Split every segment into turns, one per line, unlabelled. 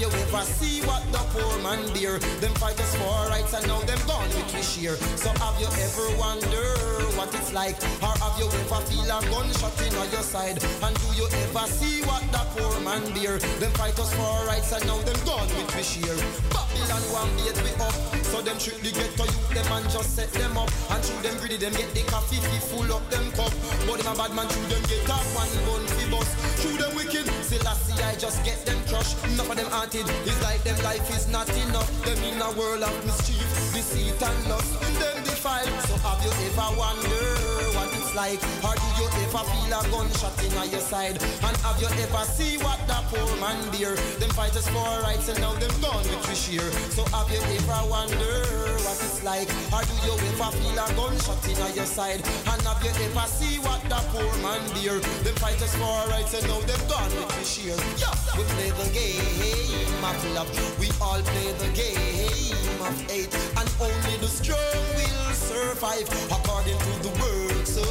you ever see what the poor man bear? Them fighters for rights and now them gone with we share. So have you ever wonder what it's like? Or have you ever feel a gunshot in on your side? And do you ever see what the poor man bear? Them fighters for rights and now them gone with we share. Babylon one beat we up. So them trick the ghetto youth them and just set them up. And through them greedy them get the coffee full up them cup. But them a bad man through them get up one bun fi bust. Through them wicked, see I just get them crushed. Enough of them haunted. It's like them life is not enough. Them in a world of mischief, deceit and lust. Them defiled. So have you ever wondered it's like? Or do you ever feel a gunshot in your side? And have you ever see what that poor man bear? Them fighters for rights and now them gone with we share. So have you ever wonder what it's like? Or do you ever feel a gunshot in your side? And have you ever see what that poor man bear? Them fighters for rights and now them gone with we share. Yeah, we play the game of love. We all play the game of hate. And only the strong will survive according to the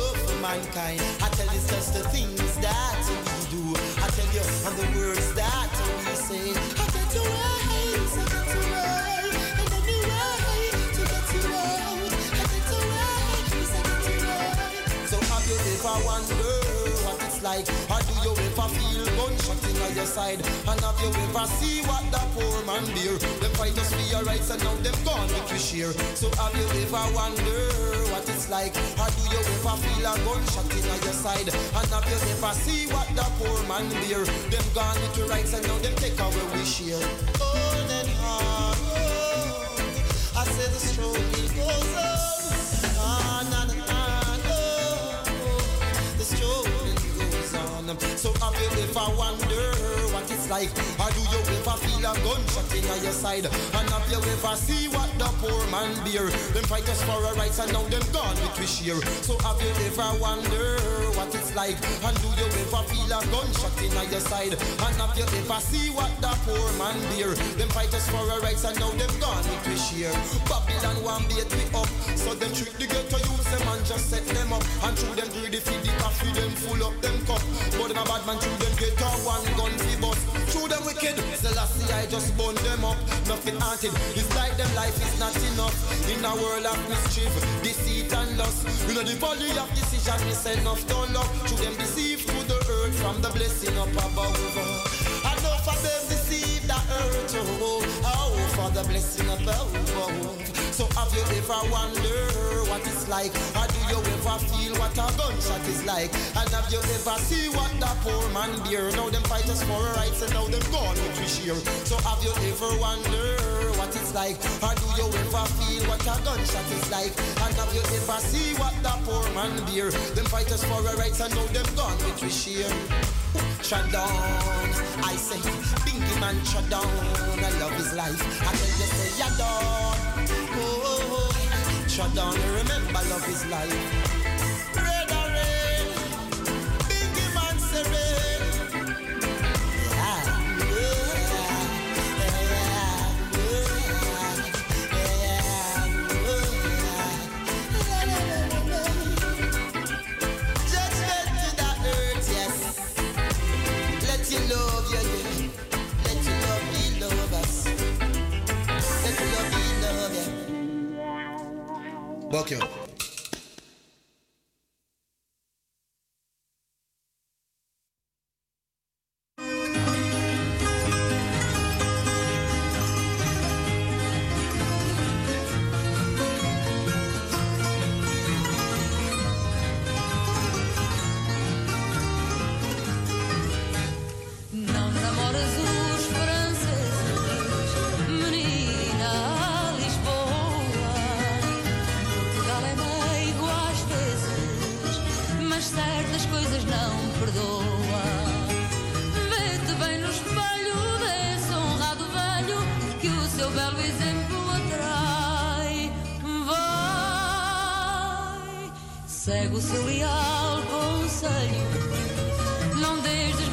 works of mankind. I tell you, just the things that we do. I tell you, and the words that we say. I get to rise, I get rise, and you rise to get. I get get. So have you ever wondered what it's like? Or do you ever feel in your side? And have you ever see what the poor man bear? Them fight us for your rights and now them gone with we share. So have you ever wondered what it's like? Or do you ever feel a gunshot in your side? And have you ever see what the poor man bear? Them gone with your rights and now them take away we share. On and on, oh, I say the struggle goes on, on on, So happy if I wonder what it's like? Or do you ever feel a gunshot in your side? And have you ever see what the poor man bear? Them fighters for our rights and now them gone with we share. So have you ever wonder what it's like? And do you ever feel a gunshot in your side? And have you ever see what the poor man bear? Them fighters for our rights and now them gone with we share. Babylon one beat me up, so them trick the ghetto youths them and just set them up. And through them greedy feed the coffee, them full up them cup. But them a bad man through them get a one gun fi bust. Them wicked, still I just burn them up. Nothing haunted, it's like them life is not enough. In a world of mischief, deceit and lust. You know the valley of decision, send enough to love. Through them deceived through the earth from the blessing up above. Enough of them deceive the earth, oh, oh, for the blessing up above. So have you ever wonder what it's like? Or do you ever feel what a gunshot is like? And have you ever see what the poor man bear? Now them fighters for rights and now them gone with we share. So have you ever wonder what it's like? Or do you ever feel what a gunshot is like? And have you ever see what the poor man bear? Them fighters for rights and now them gone with we share. Shut down, I say, Bingy man, shut down. I love his life. I tell you, say, ya done. Oh, shut down, remember, love is life.
Welcome.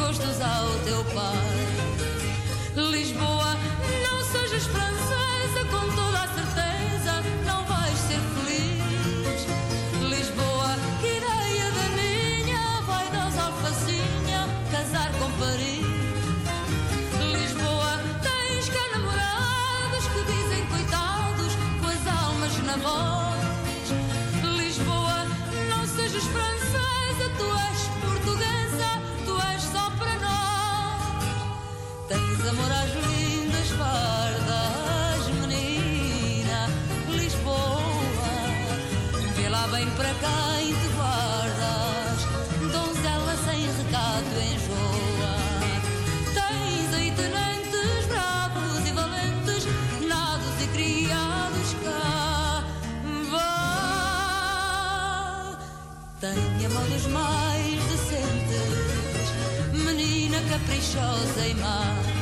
Ao teu pai. Lisboa, não sejas francesa, com toda a amor às lindas fardas, menina Lisboa. Vê lá bem para quem te guardas, donzela sem recado enjoa. Tens aí tenentes bravos e valentes, nados e criados cá. Vá, tenha molhos mais decentes, menina caprichosa e má.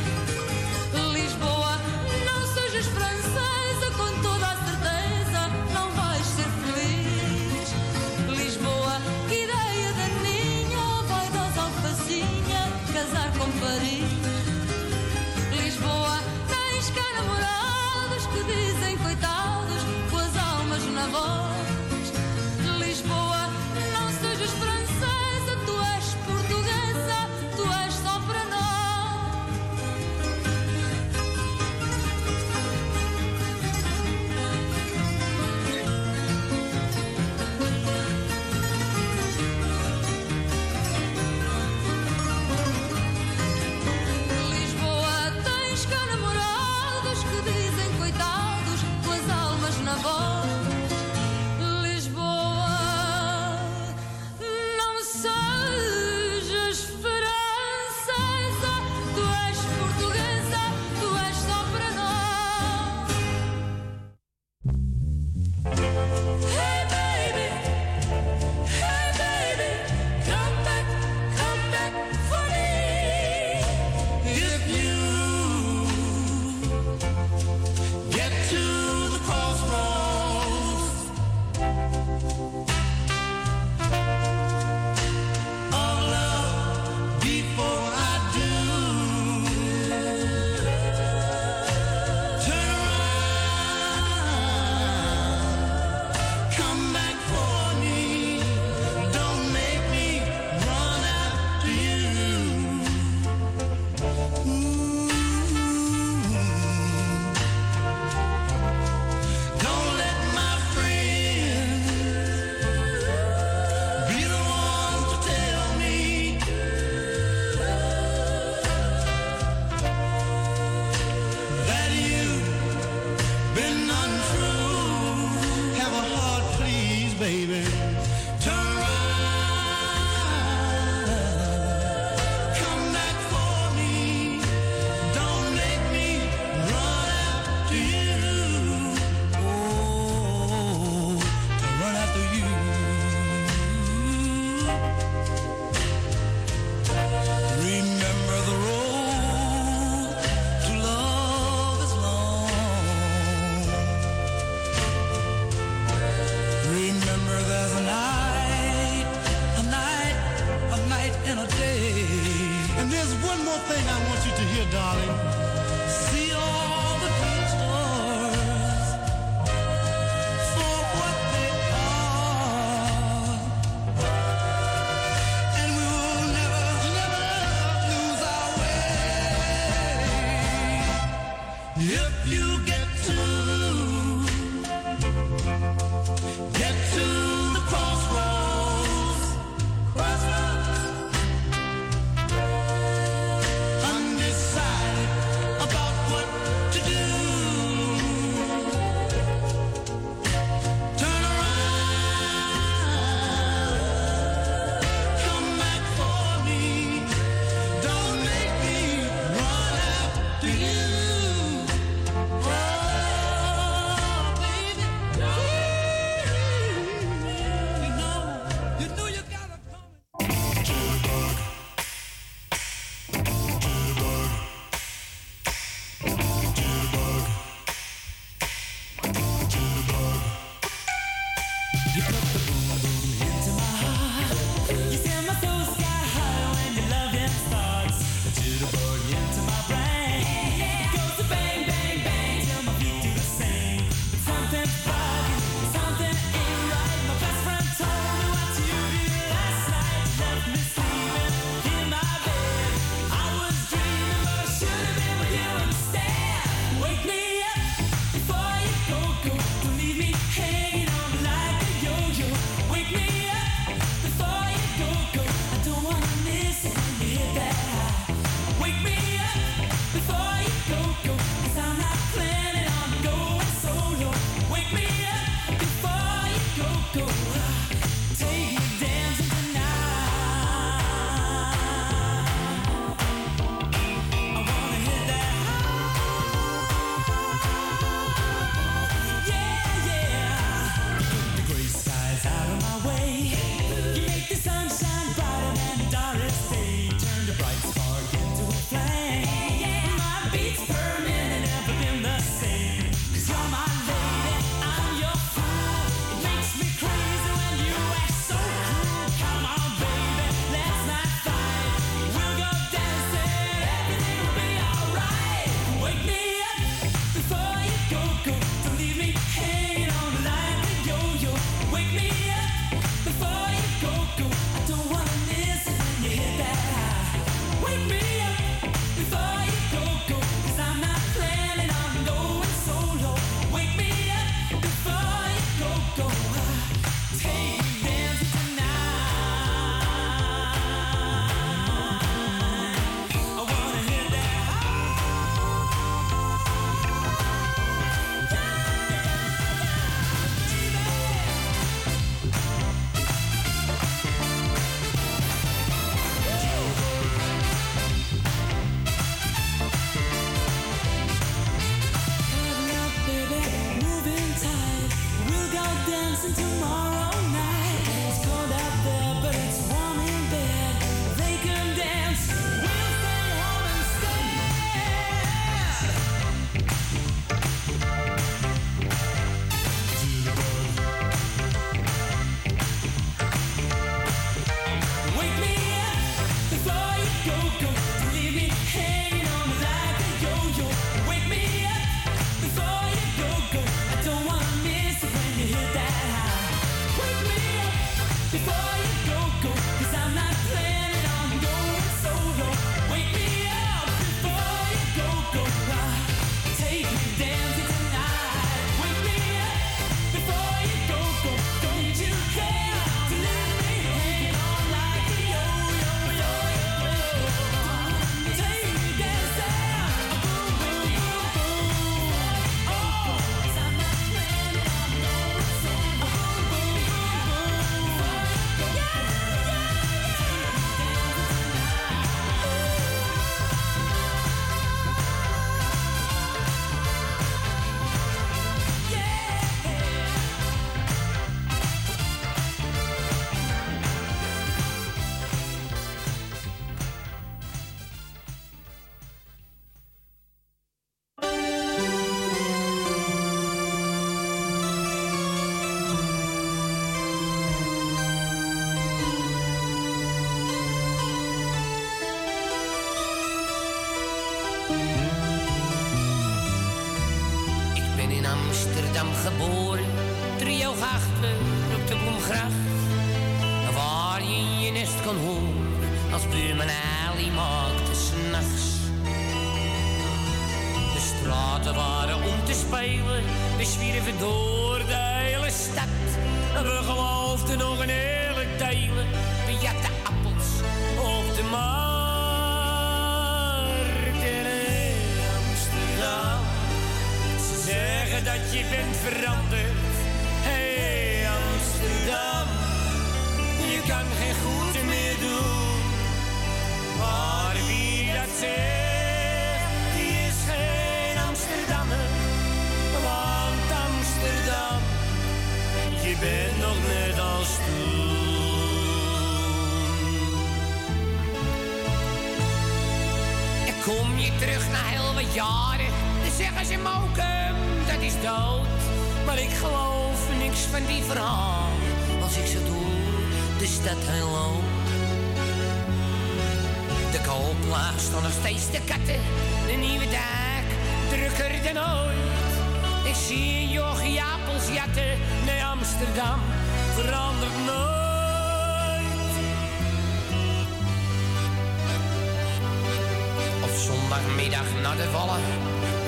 Zondagmiddag naar de vallen.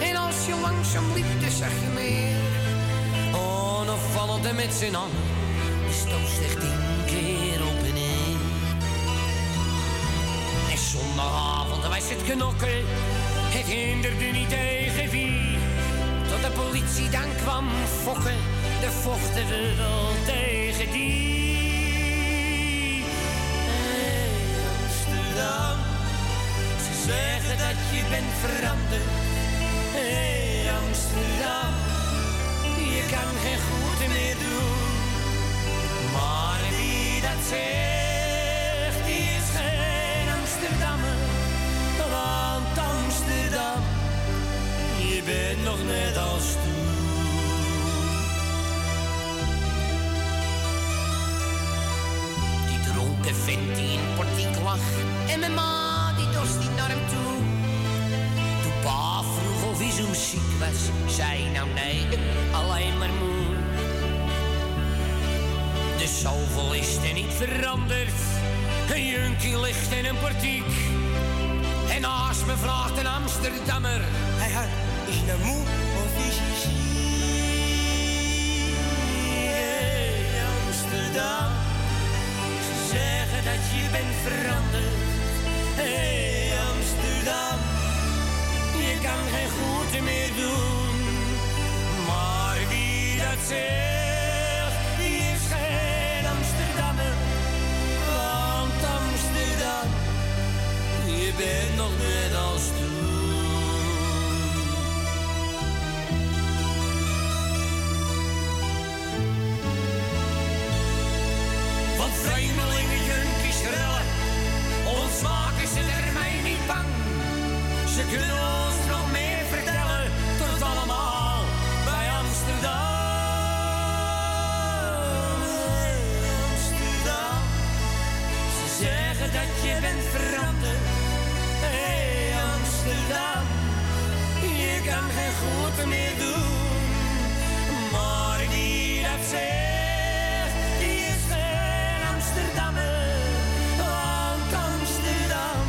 En als je langzaam liep, dan zag je meer. Oh, dan vallen er met z'n allen. De stoot slecht tien keer op en neer. En zondagavond was het knokken. Het hinderde niet tegen wie. Tot de politie dan kwam fokken. De vochten we wel tegen die. Veranderd. Hey Amsterdam, je kan geen goed meer doen. Maar wie dat zegt, is geen Amsterdammer. Want Amsterdam, je bent nog net als toen. Dronken vent die in portiek lag. En mijn ma die dorst niet naar hem toe. Ziek was, zei nou nee, alleen maar moe. De zoveel is er niet veranderd. Een junkie ligt in een portiek. En naast me vraagt een Amsterdammer.
Hij had is nou moe of is je ziek?
Amsterdam. Ze zeggen dat je bent veranderd. Hey, Amsterdam. Je kan geen goed meer doen. Maar wie dat zegt, die is geen Amsterdammer. Want Amsterdam, je bent nog net als toen. Van vreemdelingen, junkies, rellen. Ons maken ze er mij niet bang. Ze kunnen ons goed meer doen. Maar wie dat zegt, die is geen Amsterdammer. Want Amsterdam,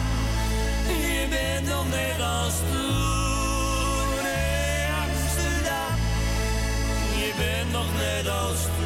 je bent nog net als toen. Hey, Amsterdam, je bent nog net als toen.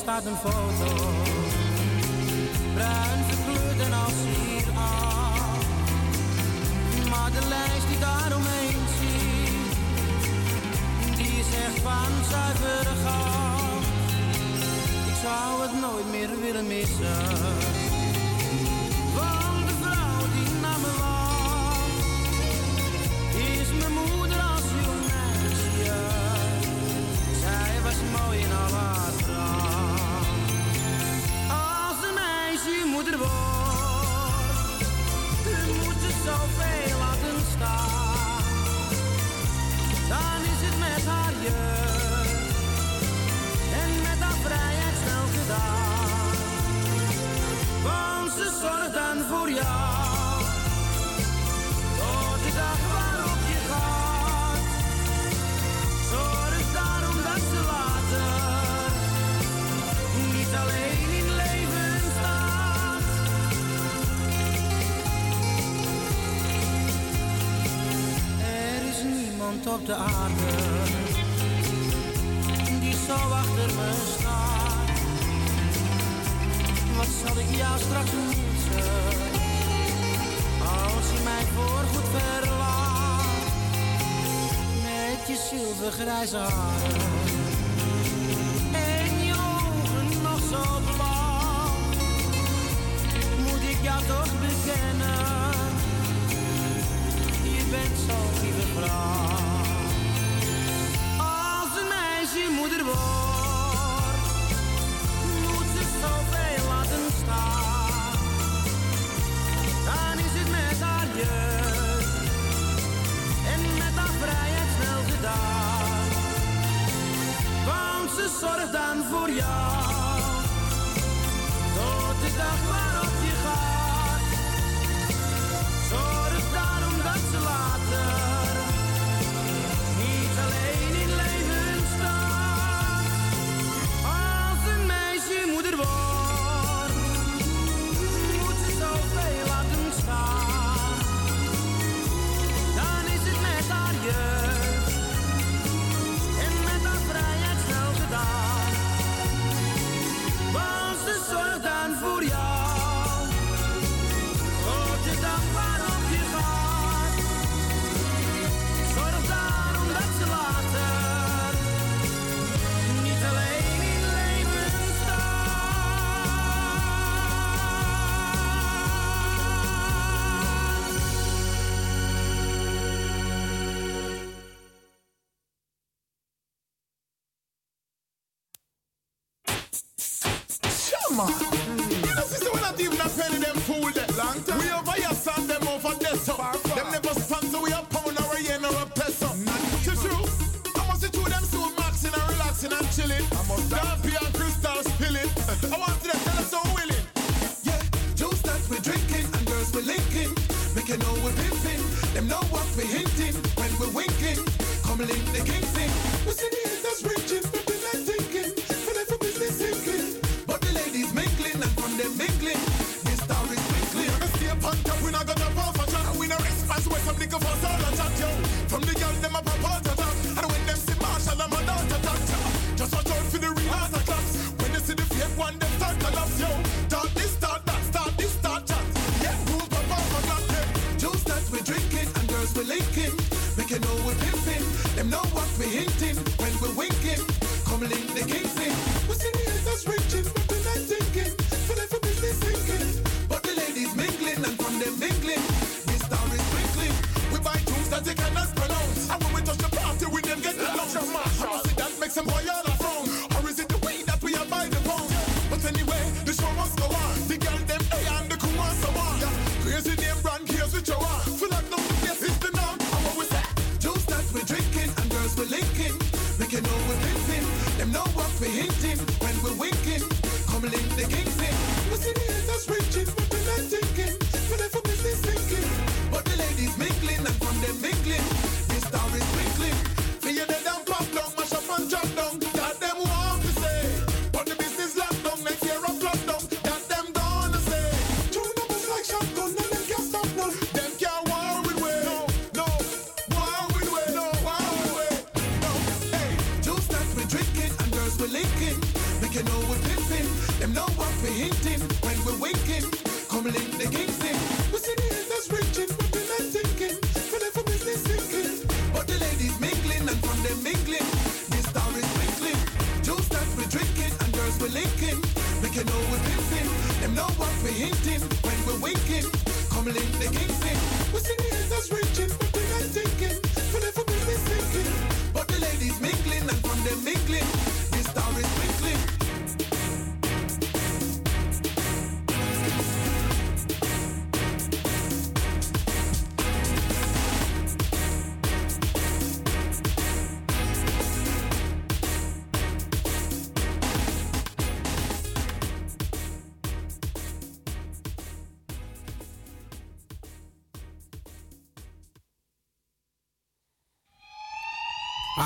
Staat een foto.
Niemand op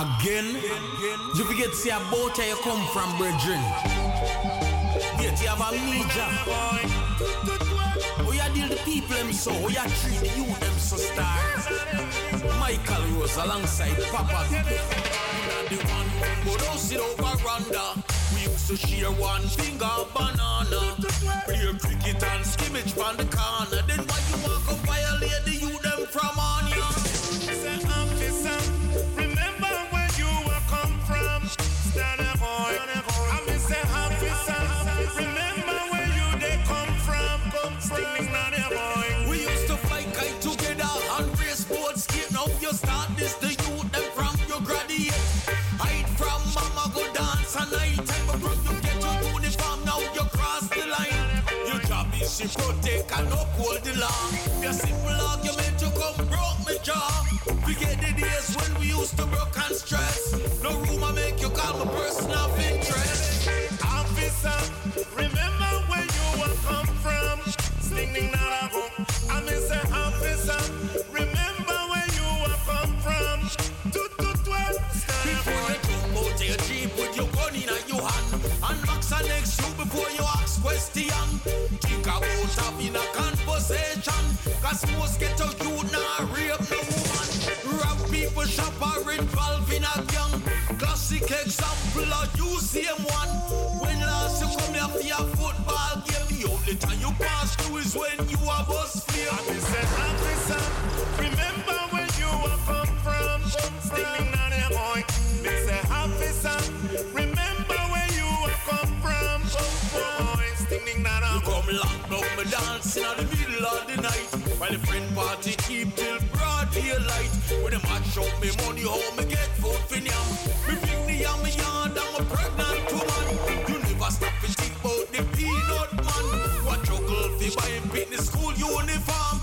Again? You forget to see a boat where you come from, brethren. Yet you have amnesia. We are deal the people them so, we are treat the youth them so star. Michael Rose alongside Papa. The one who over Randa. We used to share one finger banana. Play cricket and skimmage from the corner. Then school uniform.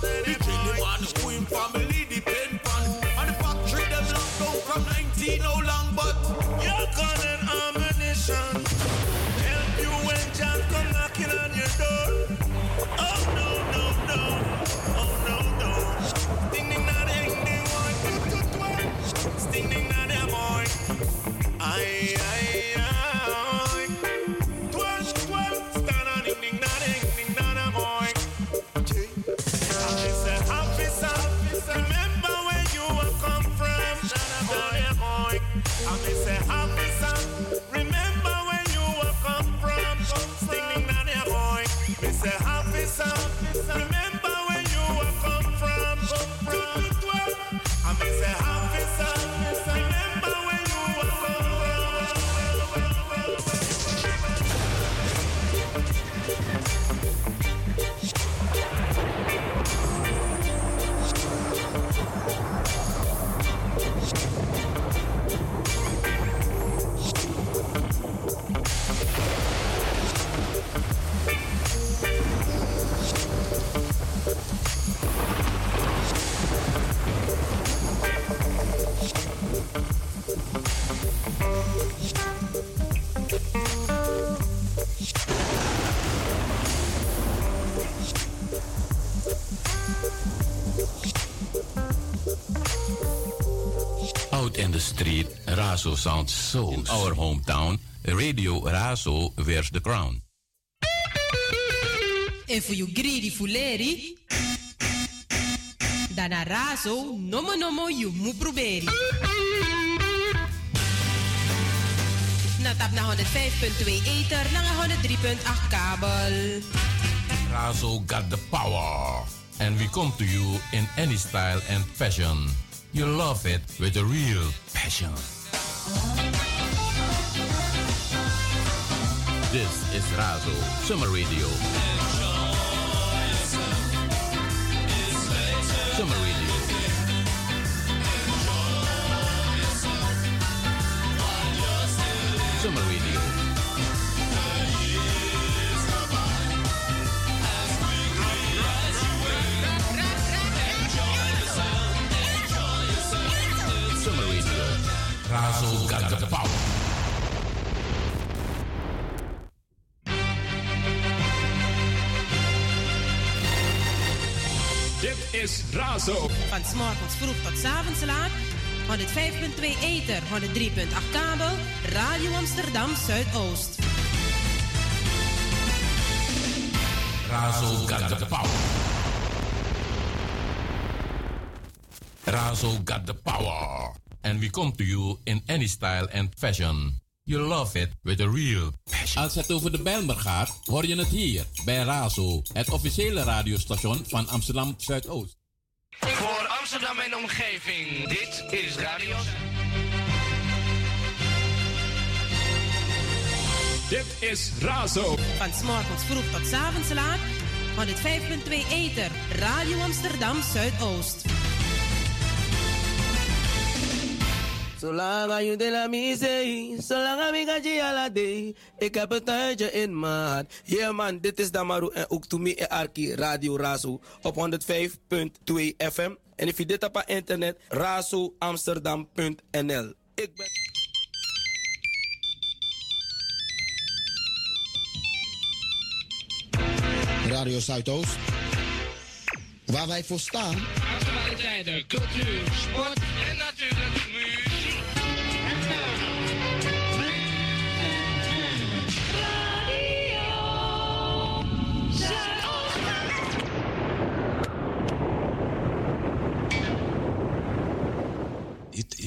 Souls. In
our hometown, Radio Raso wears the crown.
If you greedy fuleri, no mo no mo you mu proberi. Natap na 105.2 ether, na 103.8 kabel.
Raso got the power. And we come to you in any style and fashion. You love it with a real passion. This is Razo Summer Radio.
Van s'morgens vroeg tot 's avonds laat. 105.2 Ether, 103.8 kabel. Radio Amsterdam Zuidoost.
Razo got the power. Razo got the power. And we come to you in any style and fashion. You love it with a real passion.
Als het over de Bijlmer gaat, hoor je het hier bij Razo, het officiële radiostation van Amsterdam Zuidoost.
Voor Amsterdam en omgeving, dit is Radio.
Dit is Razo.
Van s'morgens vroeg tot 's avonds laat. 105.2 Ether, Radio Amsterdam Zuidoost.
Zolang je de la misee, zolang ik ga je la day. Ik heb het tijdje in maat. Yeah man, dit is Damaru en ook to me en Arki Radio Razo op 105.2 FM. En if je dit op internet, razoamsterdam.nl. Ik ben...
Radio Zuidoost. Waar wij voor staan.
Actualiteiten, cultuur, sport en natuurlijk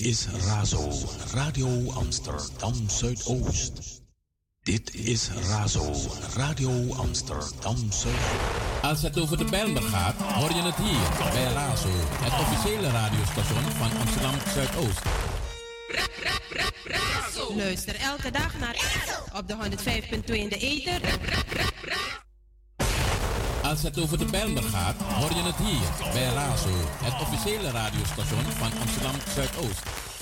is Razo, Radio Amsterdam Zuidoost. Dit is Razo, Radio Amsterdam Zuidoost.
Als het over de Bijlmer gaat, hoor je het hier bij Razo, het officiële radiostation van Amsterdam Zuidoost.
Luister elke dag naar op de 105.2 in de Ether.
Als het over de Bijlmer gaat, hoor je het hier bij Razo, het officiële radiostation van Amsterdam Zuidoost.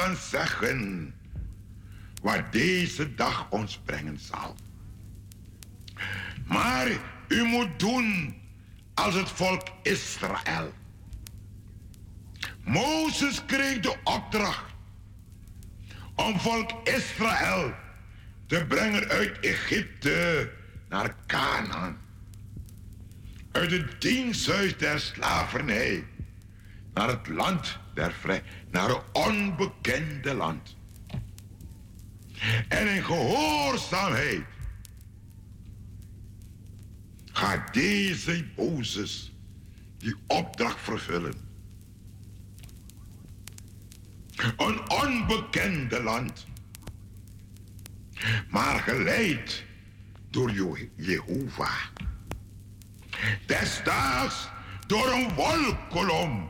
Kan zeggen wat deze dag ons brengen zal. Maar u moet doen als het volk Israël. Mozes kreeg de opdracht om volk Israël te brengen uit Egypte naar Canaan. Uit het diensthuis der slavernij naar het land der vrij, naar een onbekende land. En in gehoorzaamheid gaat deze Mozes die opdracht vervullen. Een onbekende land. Maar geleid door Jehovah. Destijds door een wolkolom.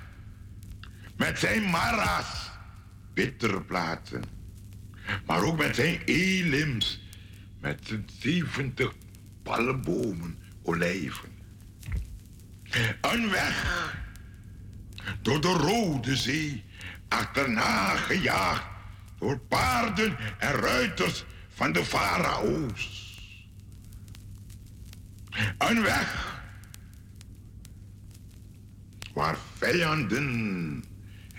met zijn mara's, bittere plaatsen. Maar ook met zijn elims, met zijn 70 palmbomen, olijven. Een weg door de Rode Zee, achterna gejaagd door paarden en ruiters van de farao's. Een weg waar vijanden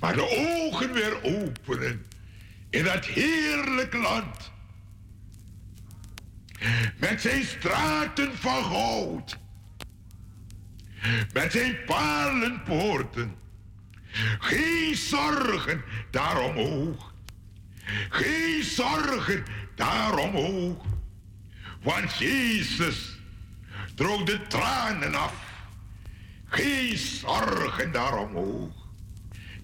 maar de ogen weer openen in dat heerlijk land. Met zijn straten van goud, met zijn palenpoorten. Geen zorgen daaromhoog, geen zorgen daaromhoog. Want Jezus droog de tranen af, geen zorgen daaromhoog.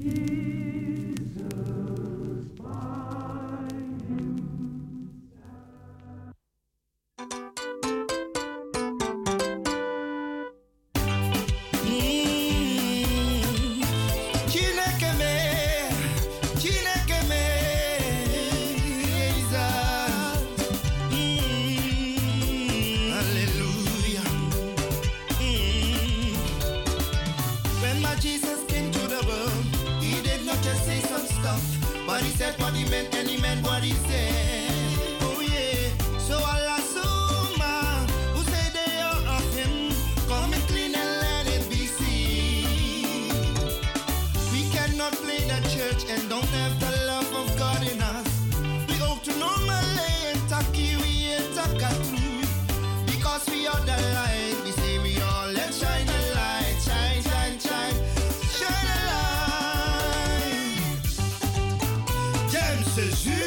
is get what the men, any man
what he say. c'est.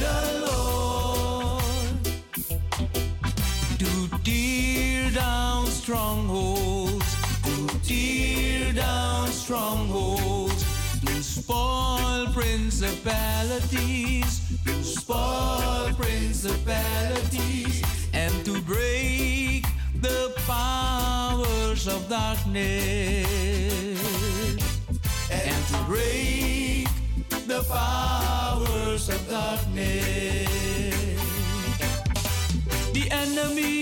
the Lord to tear down strongholds, to tear down strongholds, to spoil principalities, to spoil principalities, and to break the powers of darkness, and to break the powers of darkness. The enemy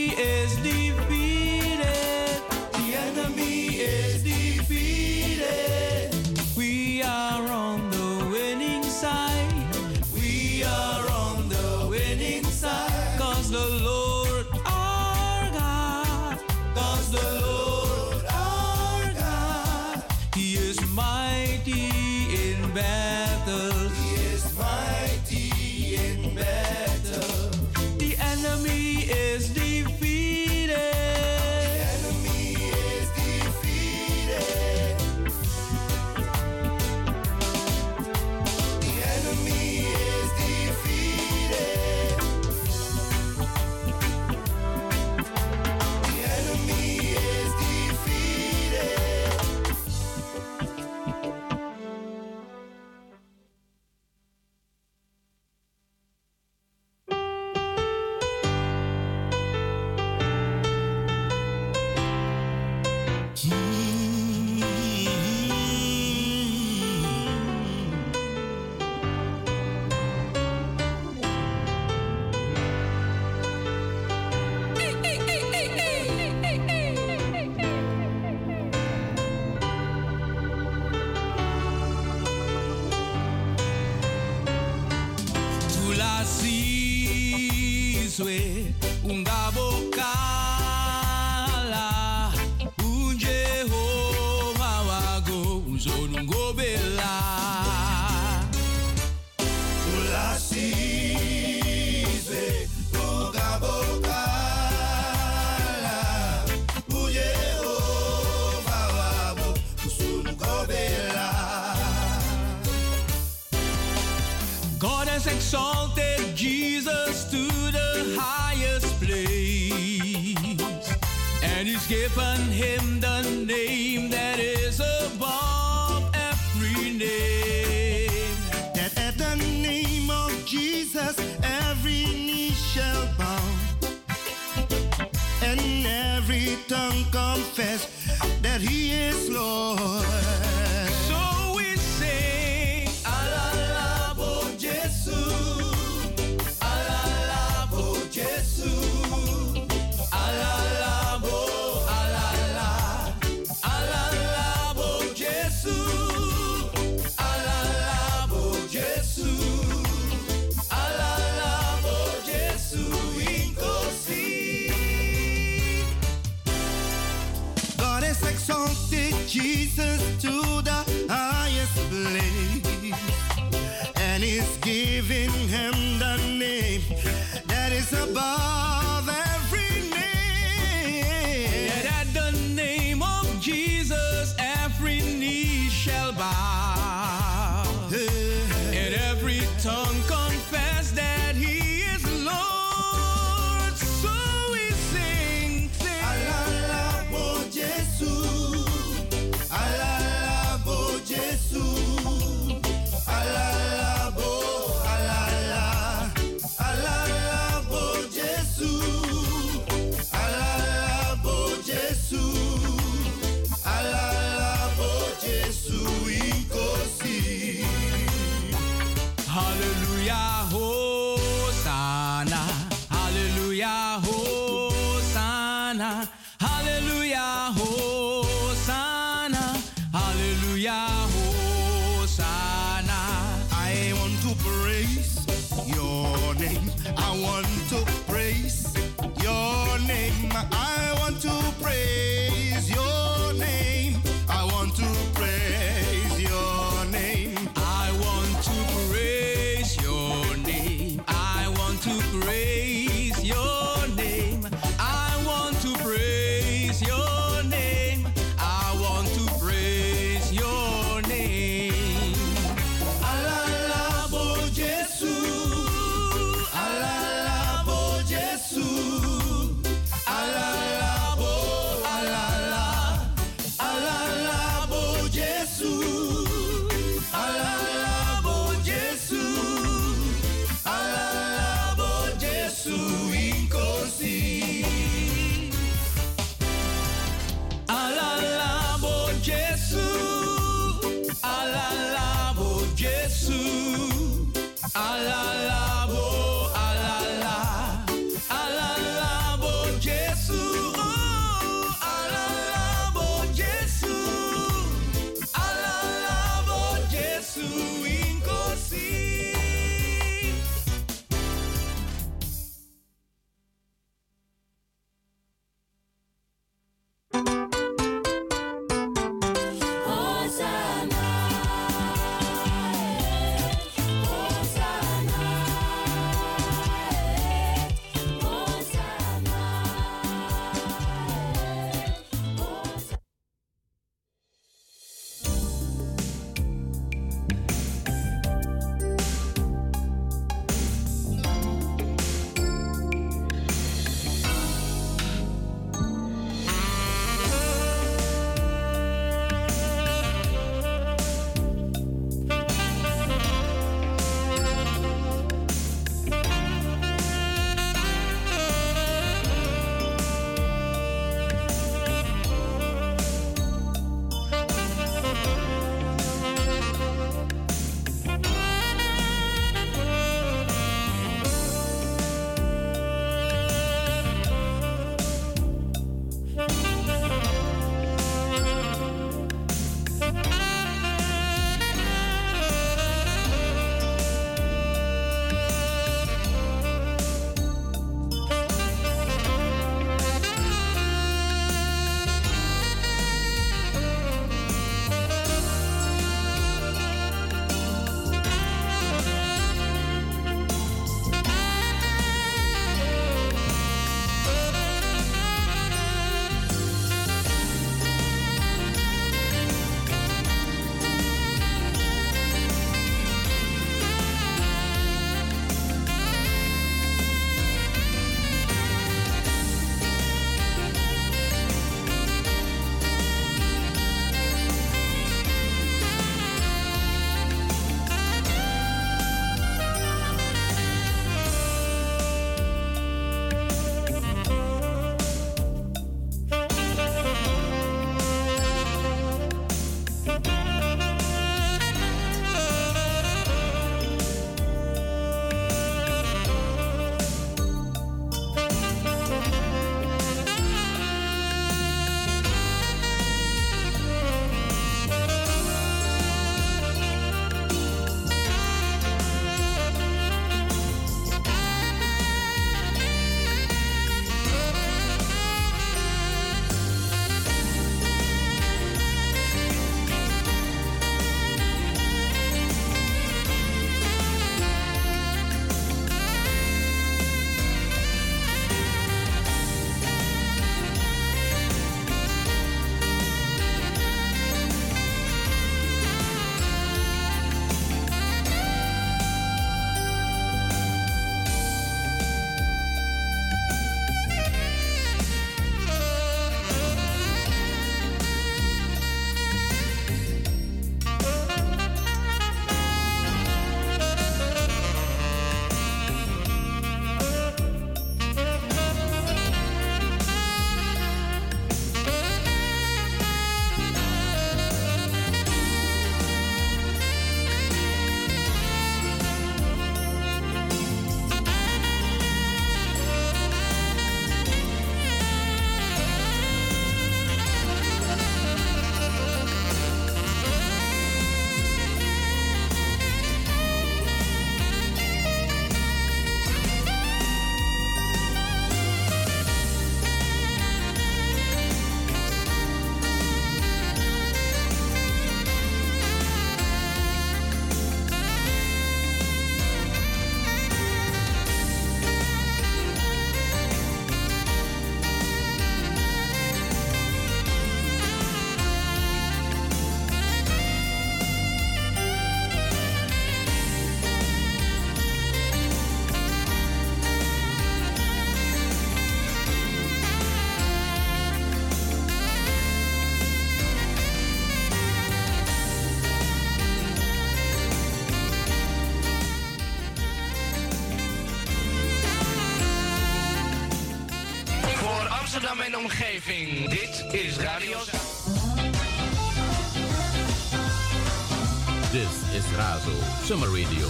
This is Razo Summer Radio.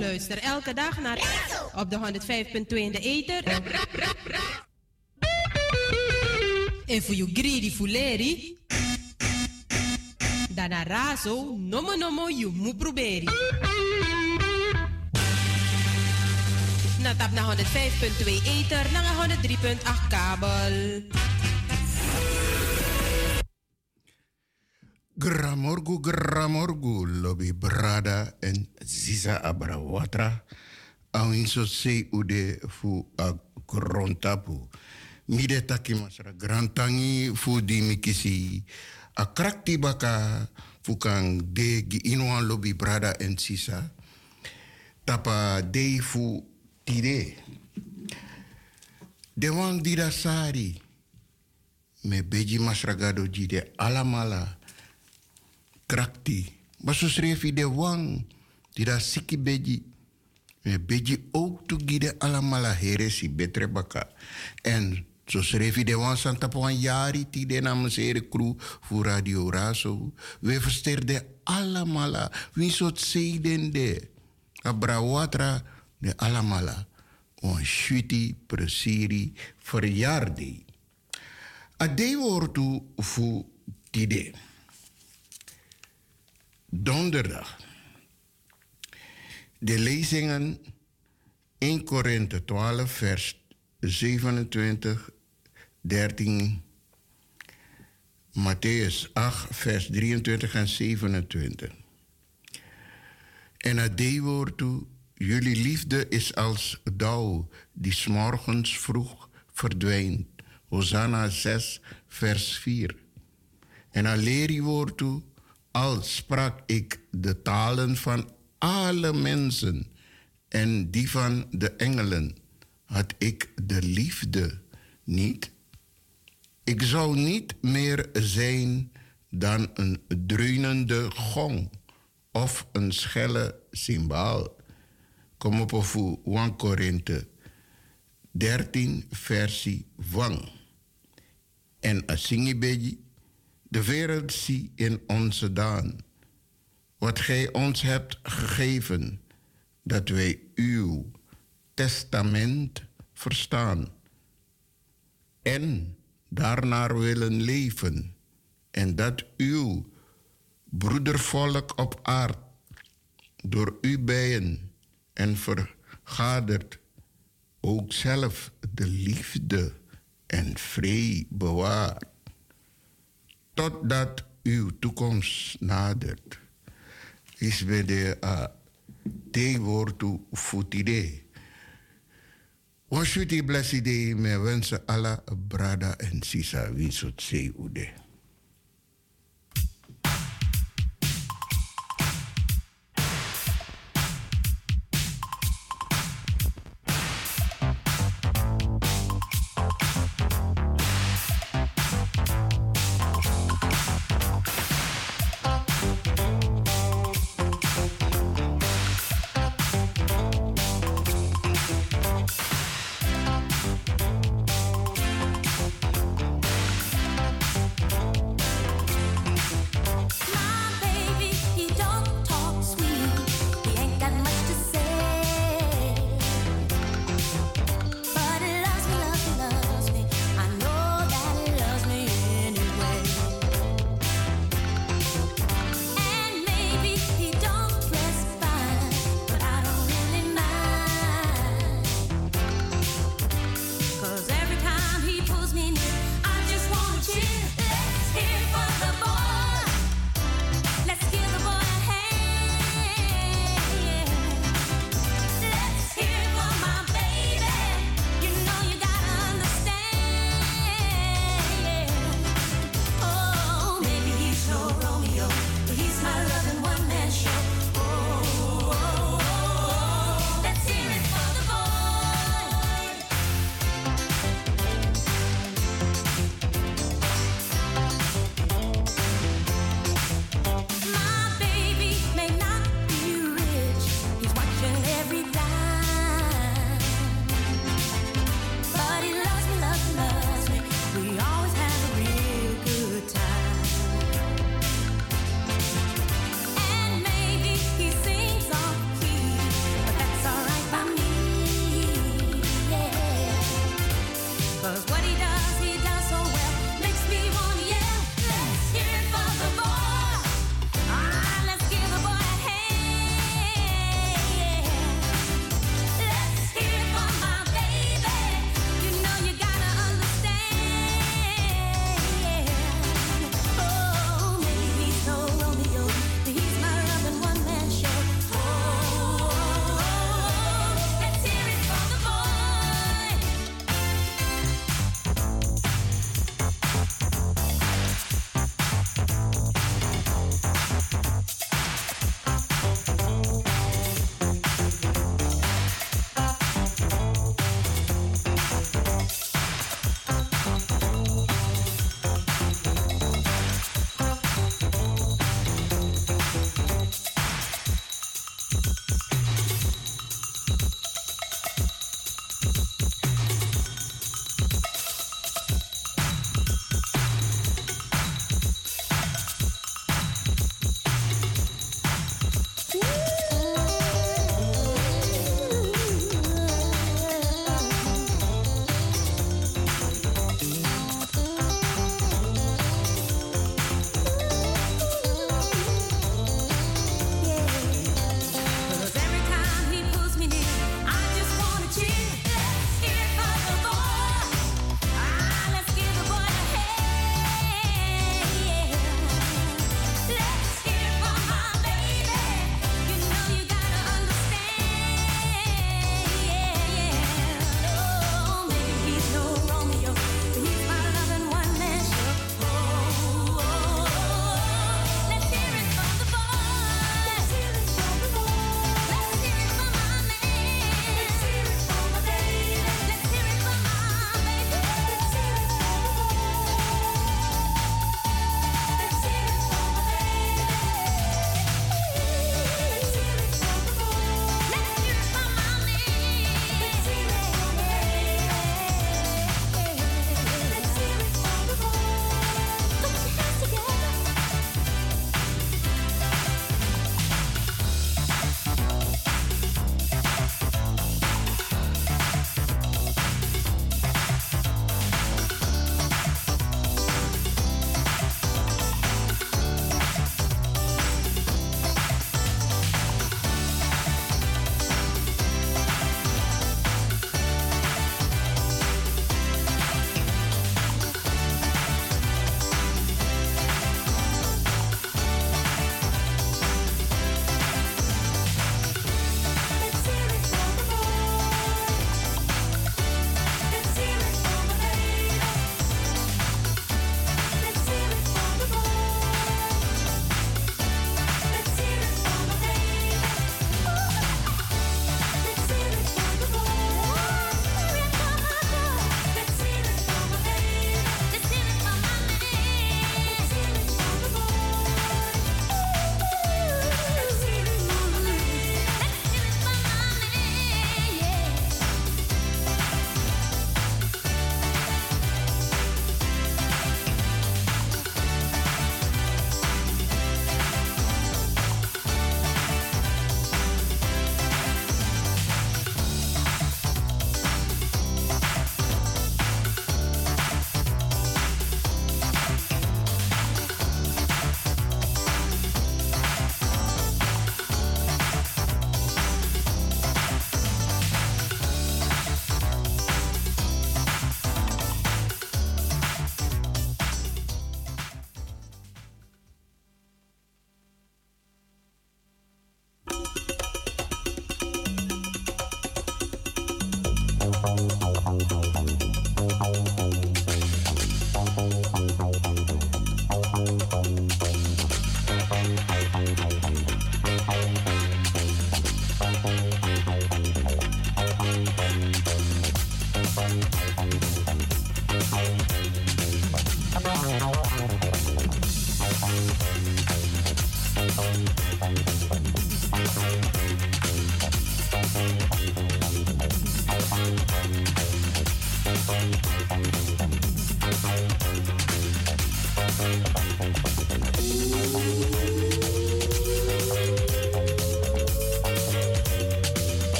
Luister elke dag naar op de 105.2 in de ether. En voor you greedy fuleri. Naar Razo, nomo nomo you mu proberi. Na tap naar 105.2 ether, naar 103.8 kabel.
Gramorgu, gramorgu, lobby brada en ziza abrawatra. Awin so se ude fu a grontapu. Mide masra grantangi fu di mikisi. A krakti baka fu kang de gi inuan lobby brada en sisa. Tapa de fu tide. De wan dida sari. Me beji masragado jide alamala krakti. Maar zo schreef hij de wang. Die daar siki beji. Me beji ook to gide alamala heresi betre baka. En zo schreef hij de wang santa po jari ti de namens crew voor Radio Raso. We versterden alamala. Wie soort de. Abrawatra de alamala. On shuti presiri verjaarde. Ade woordu voor tide donderdag. De lezingen 1 Korinthe 12, vers 27, 13. Matthäus 8, vers 23 en 27. En het D-woord toe, jullie liefde is als dauw die s'morgens vroeg verdwijnt. Hosanna 6, vers 4. En een leerwoord toe, al sprak ik de talen van alle mensen en die van de engelen, had ik de liefde niet. Ik zou niet meer zijn dan een dreunende gong of een schelle cymbaal. Kom op voor 1 Korinthe 13 versie wang. En a singibeji de wereld zie in onze daan. Wat gij ons hebt gegeven, dat wij uw testament verstaan. En daarnaar willen leven. En dat uw broedervolk op aard door u bijen en vergadert ook zelf de liefde en vrede bewaart totdat uw toekomst nadert. Is bij de uh, tegenwoordig futide. Washuti blessed me wensen alla brada en sisa winsot se ude.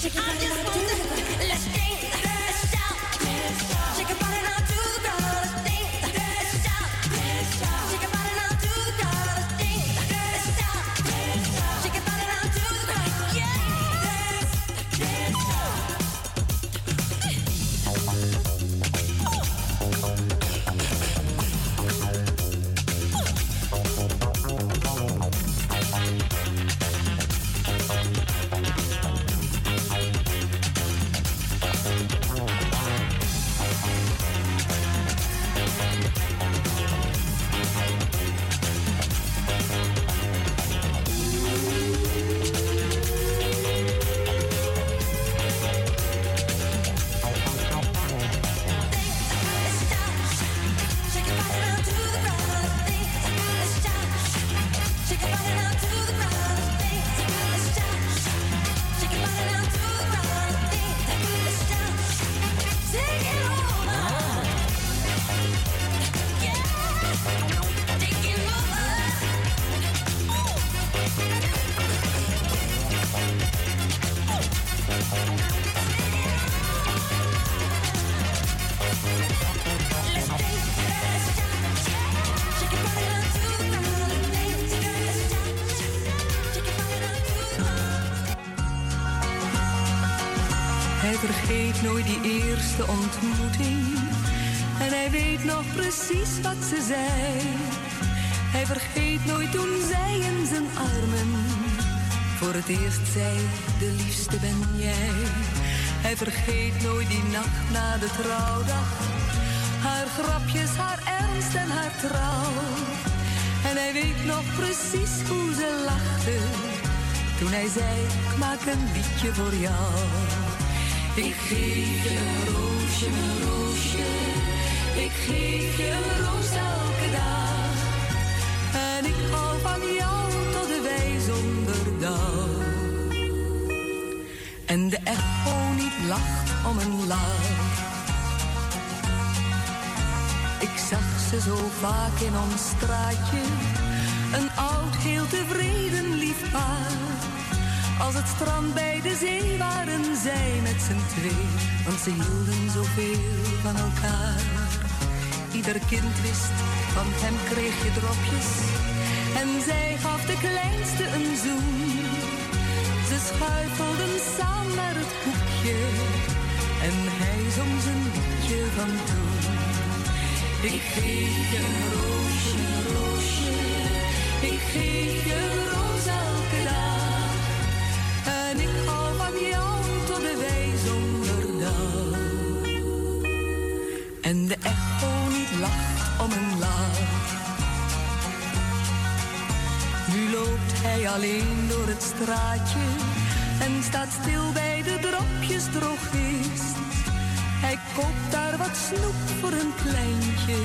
just wat ze zei. Hij vergeet nooit toen zij in zijn armen voor het eerst zei: De liefste ben jij. Hij vergeet nooit die nacht na de trouwdag. Haar grapjes, haar ernst en haar trouw. En hij weet nog precies hoe ze lachte. Toen hij zei, ik maak een liedje voor jou. Ik geef je een roosje, roosje. Geef je een roos elke dag. En ik hou van jou tot de wij zonder dauw. En de echo niet lacht om een lach. Ik zag ze zo vaak in ons straatje. Een oud, heel tevreden lief paar als het strand bij de zee waren zij met z'n twee, want ze hielden zoveel van elkaar. Ieder kind wist, van hem kreeg je dropjes. En zij gaf de kleinste een zoen. Ze schuifelden samen het hoekje. En hij zong zijn liedje van toen. Ik roosje, een roosje. Alleen door het straatje en staat stil bij de dropjes drogist. Hij koopt daar wat snoep voor een kleintje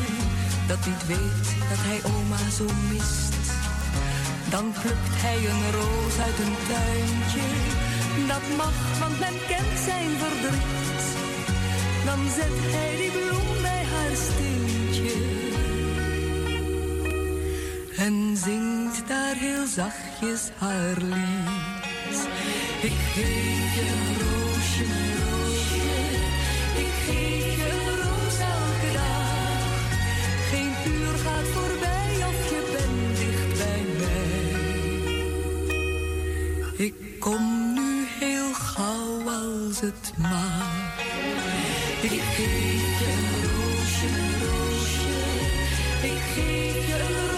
dat niet weet dat hij oma zo mist. Dan plukt hij een roos uit een tuintje. Dat mag, want men kent zijn verdriet. Dan zet hij die bloem bij haar steentje. En zingt daar heel zachtjes haar lied. Ik geef je een roosje, een roosje. Ik geef je een roos elke dag. Geen uur gaat voorbij of je bent dicht bij mij. Ik kom nu heel gauw als het mag. Ik geef je een roosje, een roosje. Ik geef je een roos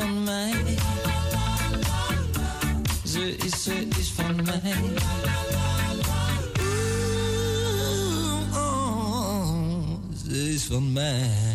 van mij.
Ze is, ze is van mij. Ze is van mij.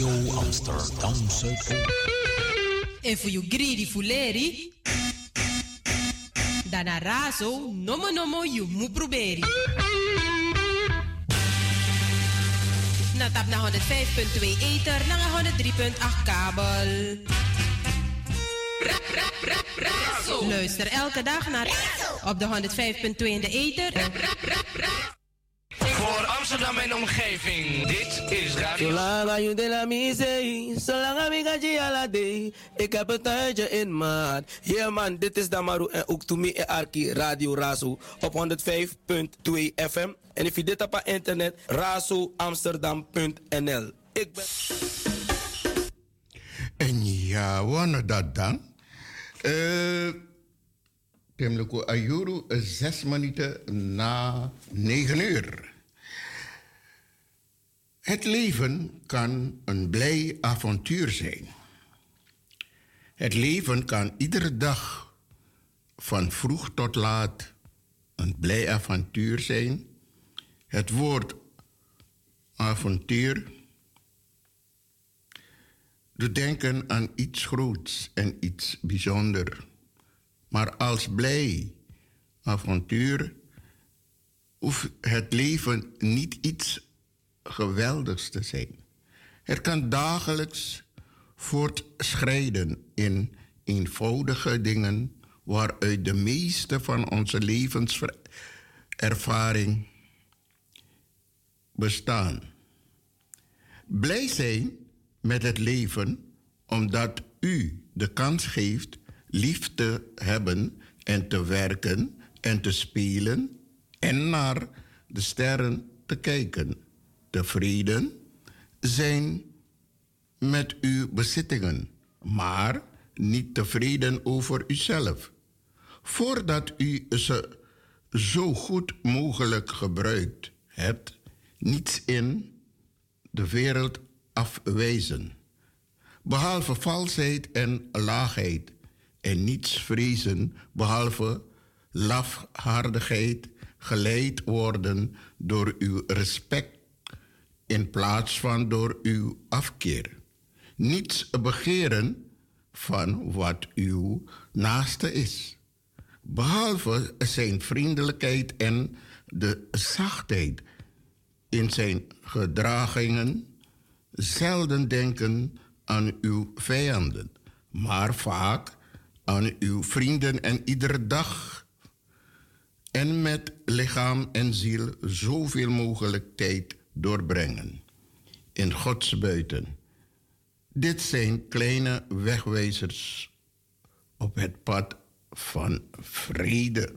Radio Amsterdam Zuidoost.
En voor you greedy fuleri, dan razo, nomo nomo you moet proberen. Na tap na 105.2 ether, na 103.8 kabel. Luister elke dag naar op de 105.2 in de ether.
Omgeving, dit is Radio...
Zolang aan de la mise, zolang aan je ala. Ik heb een tuintje in maat. Yeah man, dit is Damaru en ook to me en Arki Radio Razo op 105.2 FM. En if je dit op internet, razoamsterdam.nl. Ik ben...
En ja, wanneer dat dan? Eh... Temleko Ayuru, zes minuten na negen uur. Het leven kan een blij avontuur zijn. Het leven kan iedere dag, van vroeg tot laat, een blij avontuur zijn. Het woord avontuur doet denken aan iets groots en iets bijzonders. Maar als blij avontuur hoeft het leven niet iets geweldigs te zijn. Het kan dagelijks voortschrijden in eenvoudige dingen waaruit de meeste van onze levenservaring bestaan. Blij zijn met het leven omdat u de kans geeft lief te hebben en te werken en te spelen en naar de sterren te kijken. Tevreden zijn met uw bezittingen, maar niet tevreden over uzelf. Voordat u ze zo goed mogelijk gebruikt hebt, niets in de wereld afwijzen. Behalve valsheid en laagheid en niets vrezen behalve lafhardigheid geleid worden door uw respect in plaats van door uw afkeer. Niets begeren van wat uw naaste is, behalve zijn vriendelijkheid en de zachtheid in zijn gedragingen. Zelden denken aan uw vijanden, maar vaak aan uw vrienden en iedere dag. En met lichaam en ziel zoveel mogelijk tijd doorbrengen. In Gods buiten. Dit zijn kleine wegwijzers op het pad van vrede.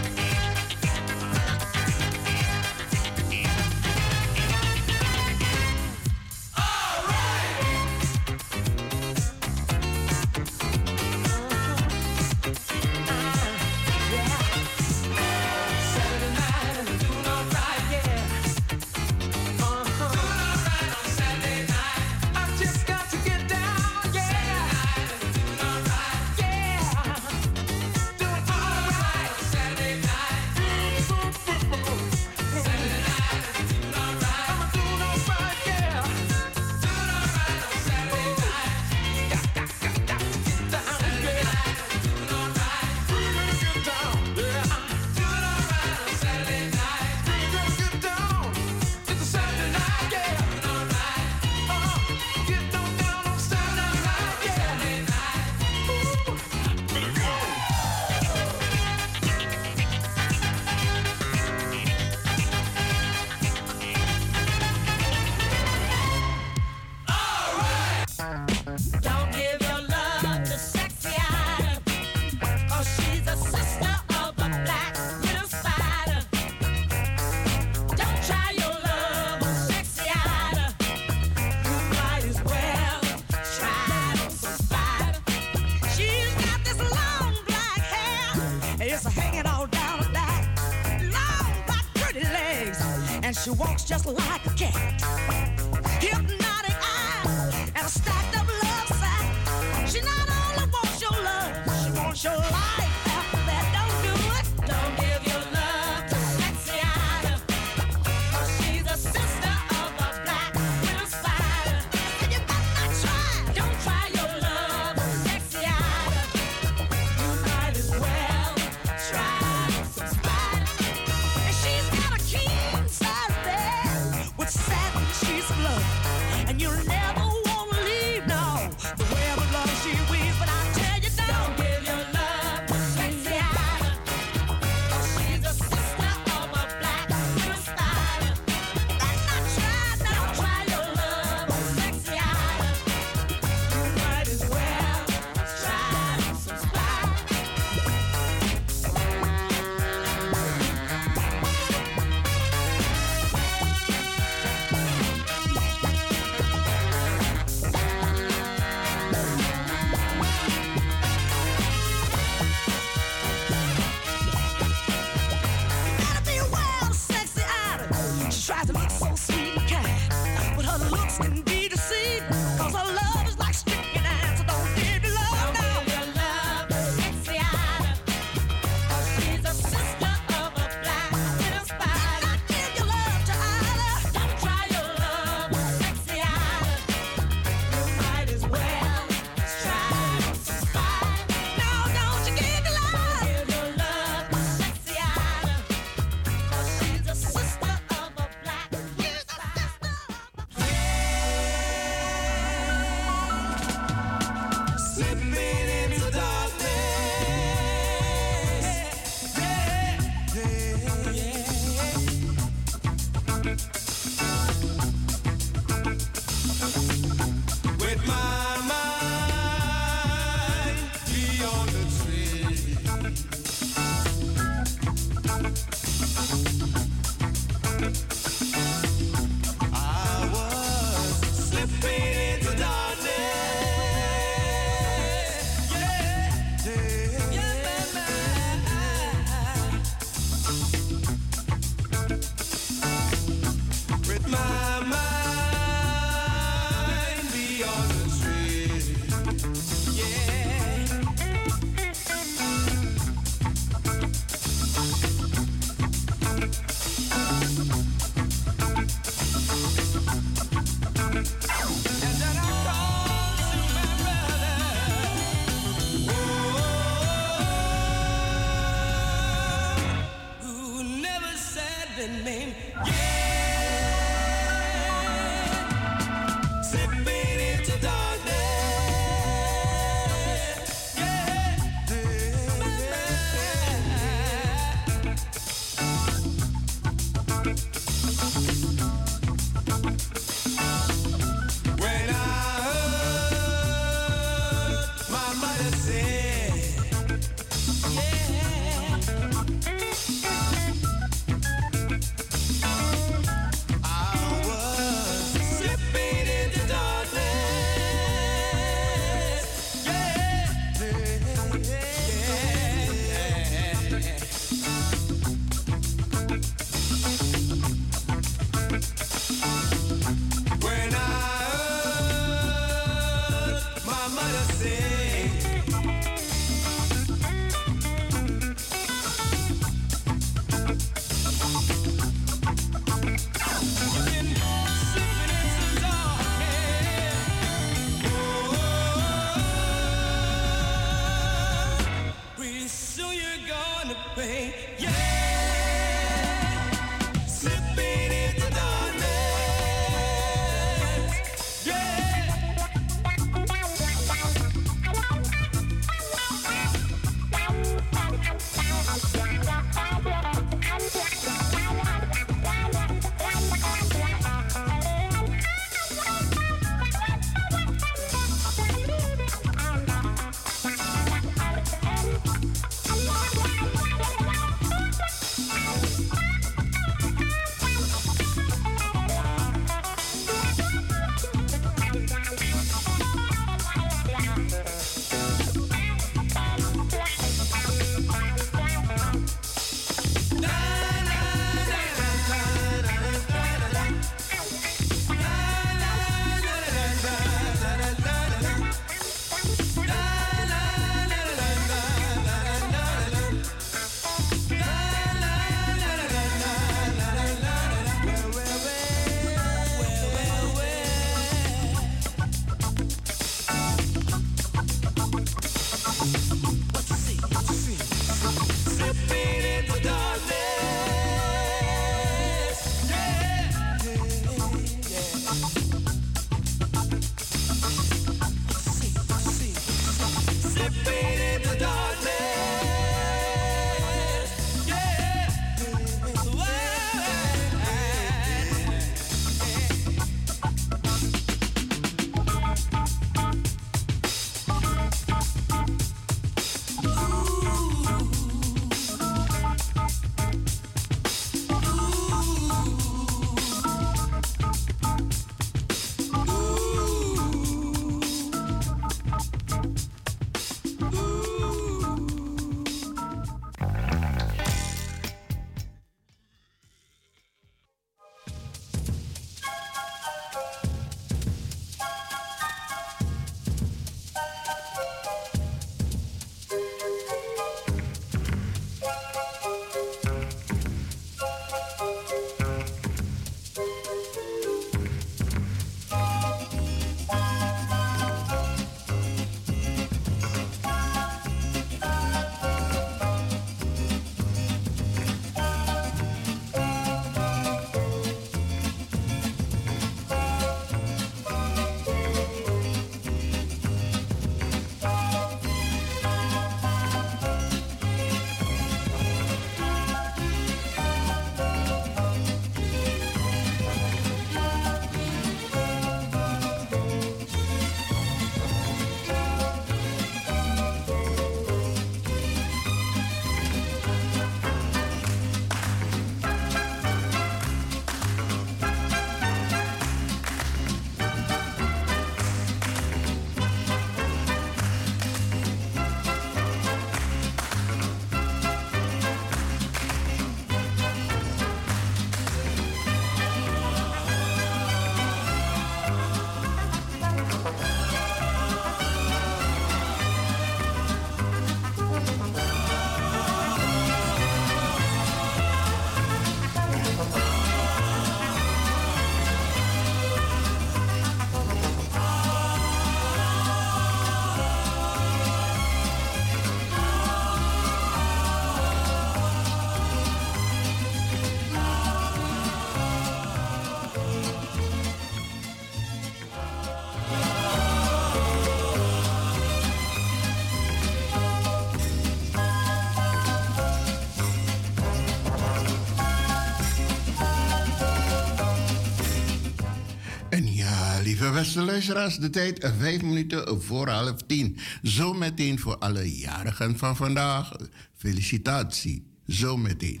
Beste luisteraars, de tijd vijf minuten voor half tien. Zometeen voor alle jarigen van vandaag. Felicitatie. Zometeen.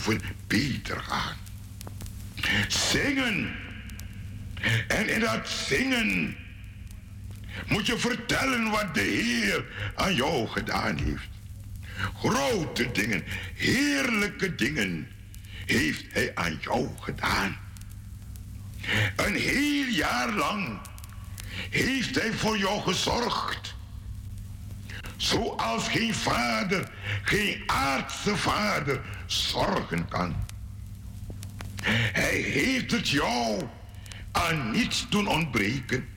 Daarboven beter gaan. Zingen. En in dat zingen moet je vertellen wat de Heer aan jou gedaan heeft. Grote dingen, heerlijke dingen heeft Hij aan jou gedaan. Een heel jaar lang heeft Hij voor jou gezorgd. Zoals geen vader, geen aardse vader zorgen kan. Hij heeft het jou aan niets doen ontbreken.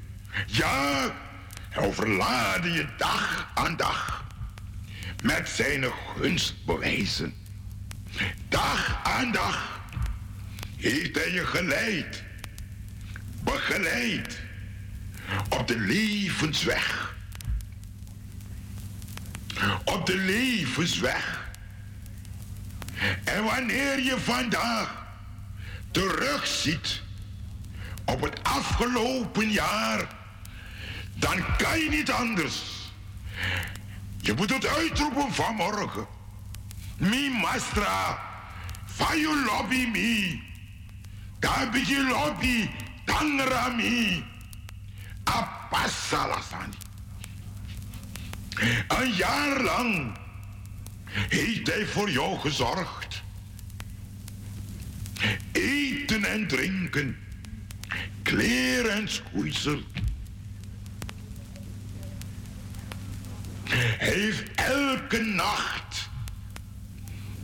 Ja, hij overlaadde je dag aan dag met zijn gunstbewijzen. Dag aan dag heeft hij je geleid, begeleid op de levensweg op de levensweg. En wanneer je vandaag terugziet op het afgelopen jaar, dan kan je niet anders. Je moet het uitroepen vanmorgen. Mi mastra, van je lobby mi. Daar je lobby, tangra mi. Een jaar lang heeft hij voor jou gezorgd. Eten en drinken, kleren en schoeisel. Hij heeft elke nacht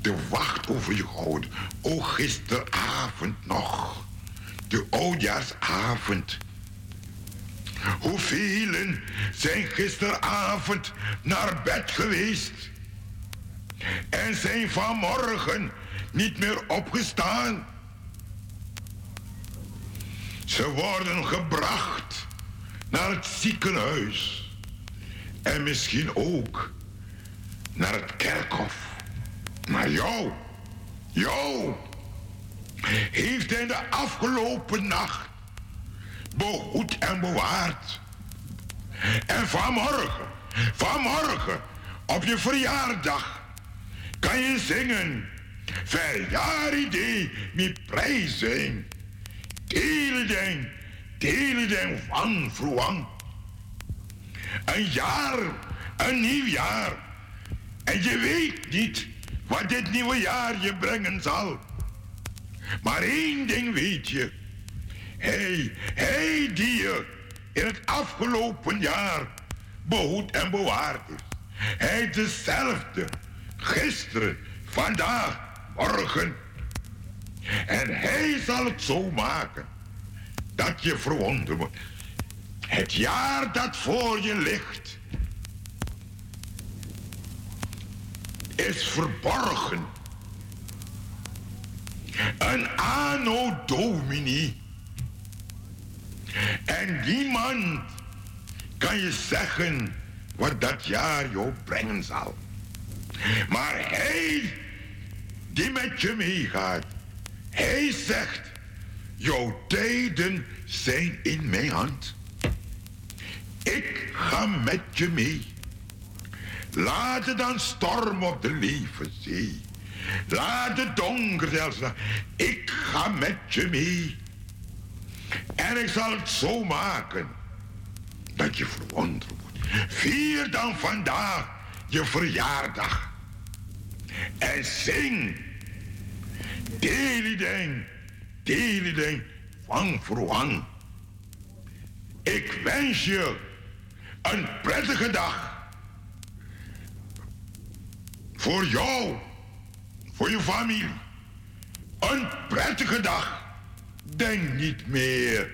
de wacht over je gehouden. O, gisteravond nog, de oudjaarsavond Hoeveel zijn gisteravond naar bed geweest en zijn vanmorgen niet meer opgestaan? Ze worden gebracht naar het ziekenhuis en misschien ook naar het kerkhof. Maar jou, jou, heeft hij de afgelopen nacht behoed en bewaard. En vanmorgen, vanmorgen, op je verjaardag, kan je zingen. Verjaardag met prijzen. Teleden, teleden van vroeg. Een jaar, een nieuw jaar. En je weet niet wat dit nieuwe jaar je brengen zal. Maar één ding weet je. Hij, hij die je in het afgelopen jaar behoed en bewaard is. Hij dezelfde. Gisteren, vandaag, morgen. En hij zal het zo maken dat je verwonderd wordt. Het jaar dat voor je ligt is verborgen. Een anno domini en niemand kan je zeggen wat dat jaar jou brengen zal. Maar hij die met je meegaat, hij zegt Jouw tijden zijn in mijn hand. Ik ga met je mee. Laat het dan storm op de levenzee. Laat het donker zelfs. Ik ga met je mee. En ik zal het zo maken dat je verwonderd wordt. Vier dan vandaag je verjaardag. En zing. Delideng, wang voor wang. Ik wens je een prettige dag. Voor jou, voor je familie. Een prettige dag. Denk niet meer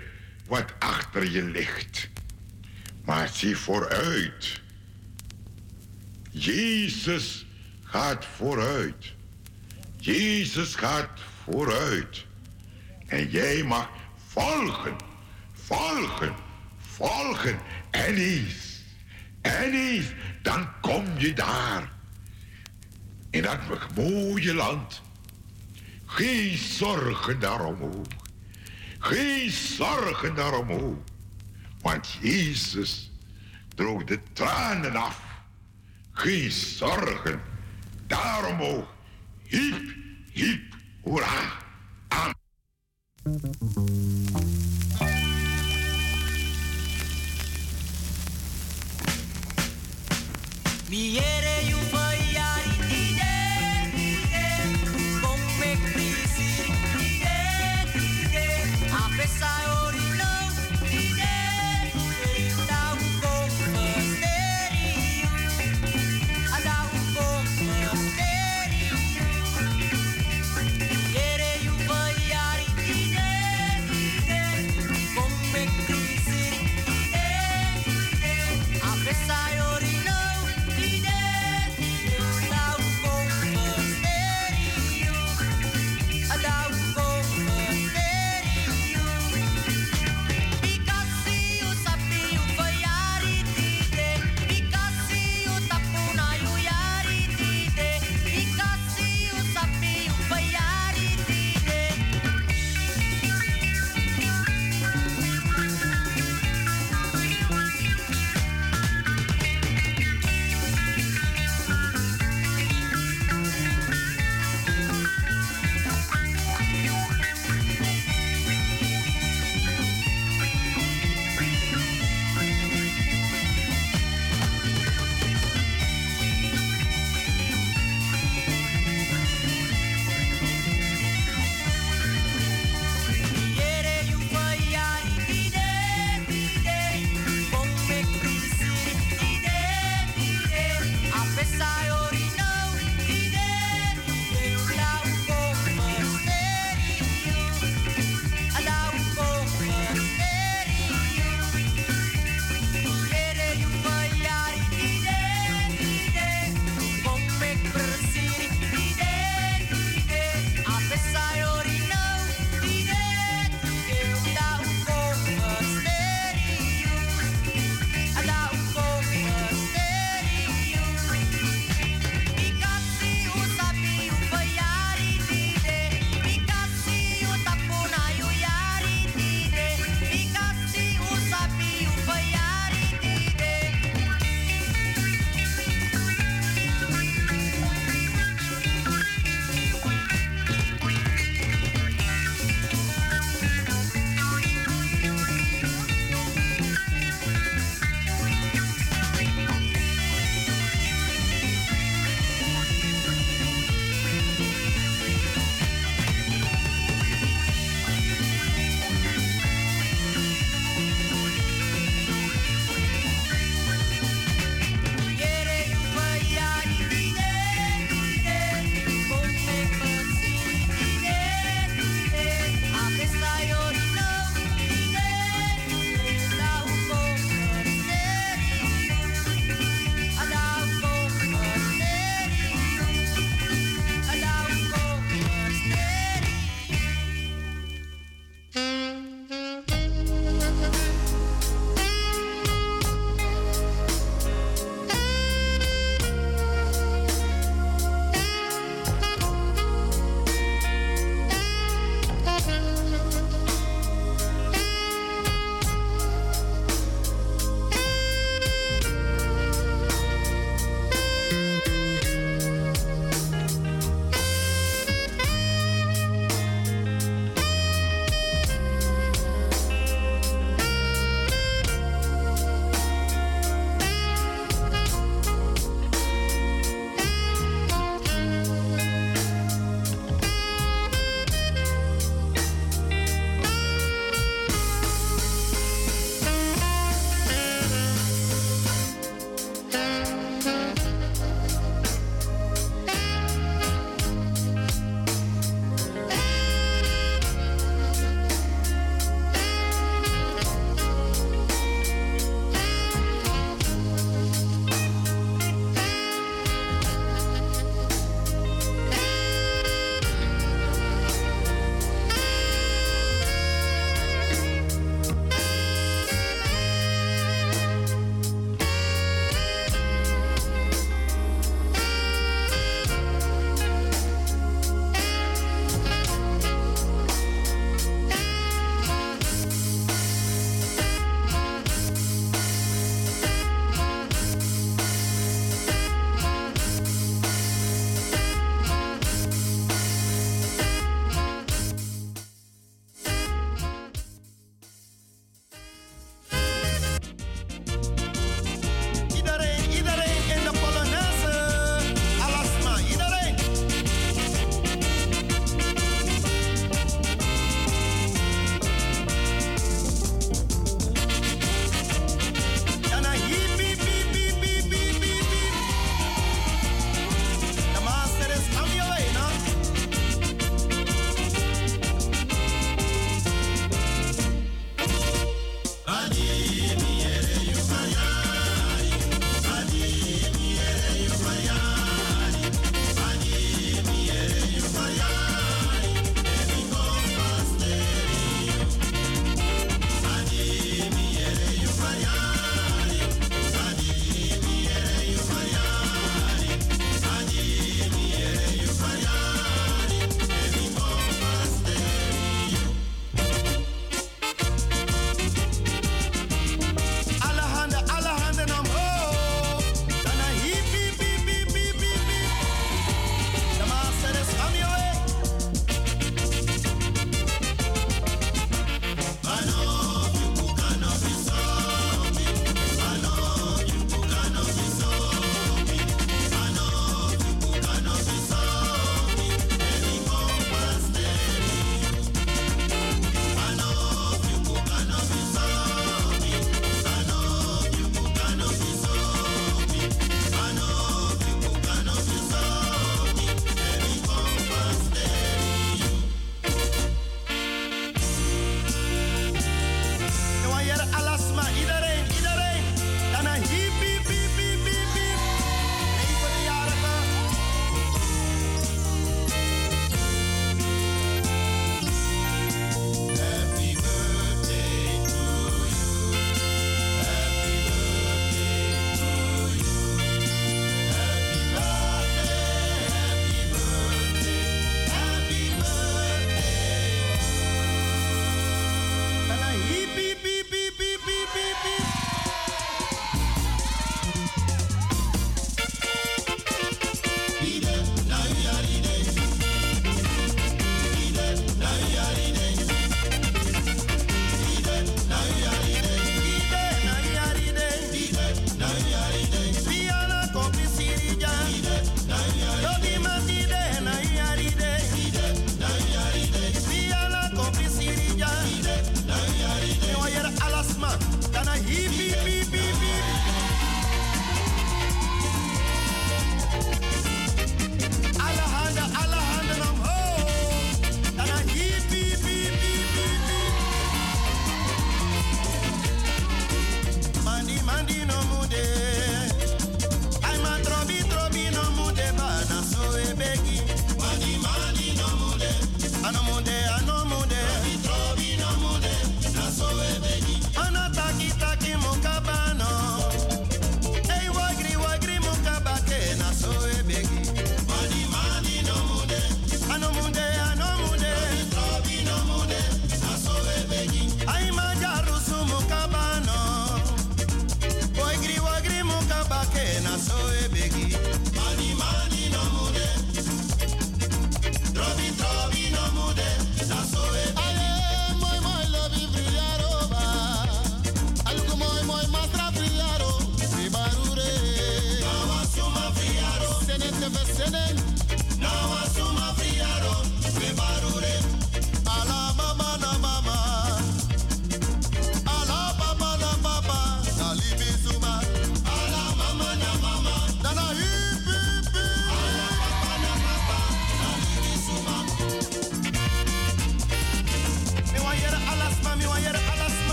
wat achter je ligt. Maar zie vooruit. Jezus gaat vooruit. Jezus gaat vooruit. En jij mag volgen, volgen, volgen. En eens, en eens, dan kom je daar. In dat mooie land. Geen zorgen daarom. Geen zorgen daarom ook. Want Jezus droog de tranen af. Geen zorgen daarom ook. Hiep, hiep, hoera. Amen.
Miere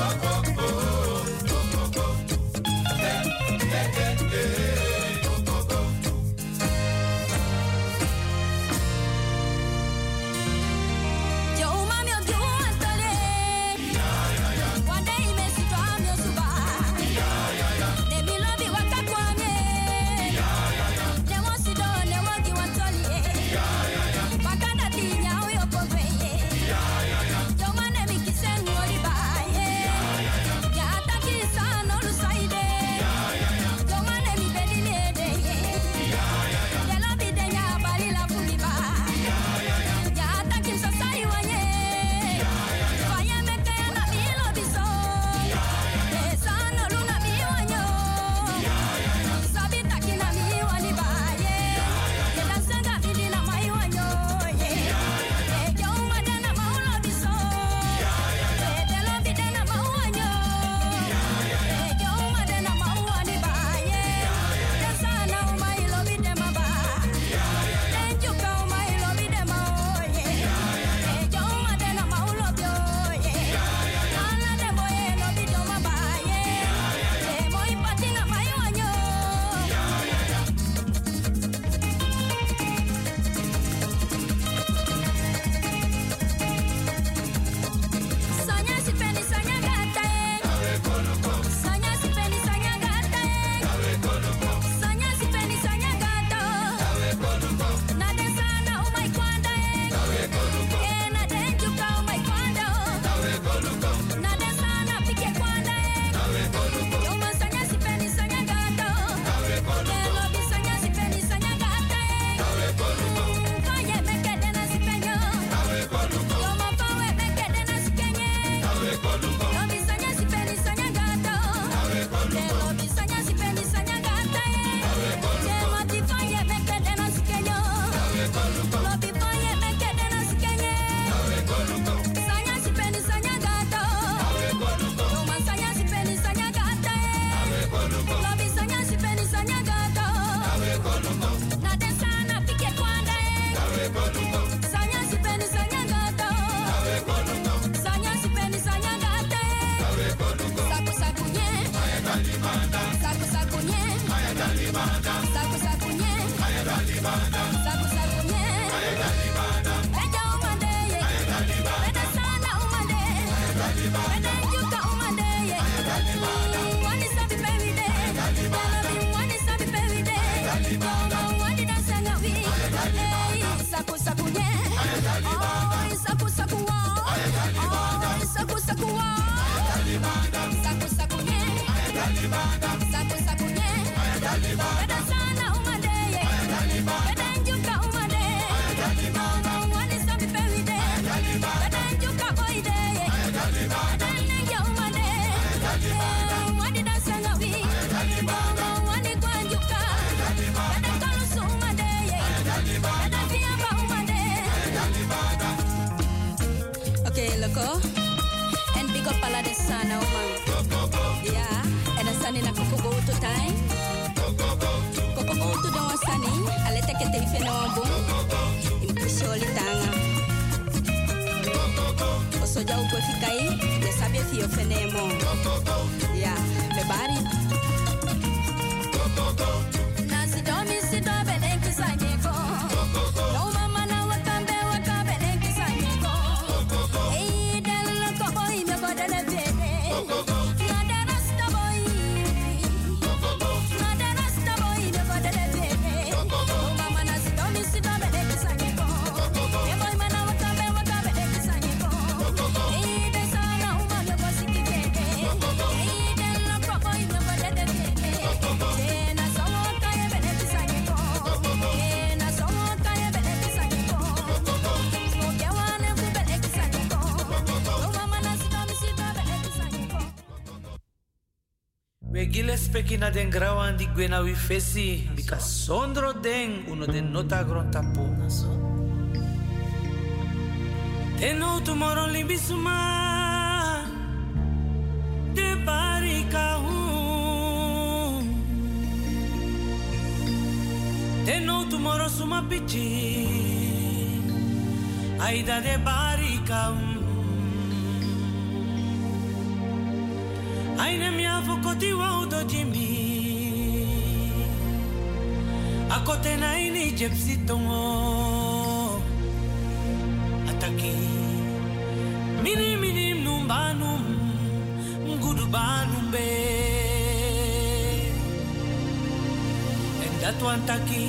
Bye-bye. respecti na
den grawan di gwe wi fesi bika sondro den uno den nota gron Tenu tomorrow limbi suma de barika hu Tenu tomorrow suma pichi Aida de barika tenaini jepsitongo ataki mini mini numbanum ngudubanumbe endatuantaki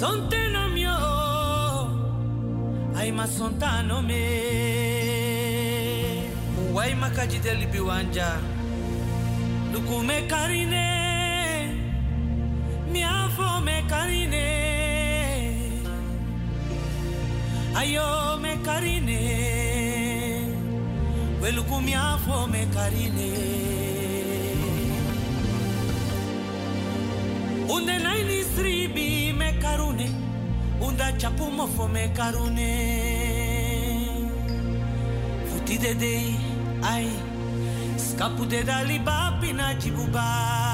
sontenomio aima sontanome waima kajidelibiwanja dukume karine for me carine. Ayo me carine. Welcome for me carine. Unde naini sribi me carune. Unda chapumo for me carune. Futi de dei, ai. Scapu de dali babi na jibubai.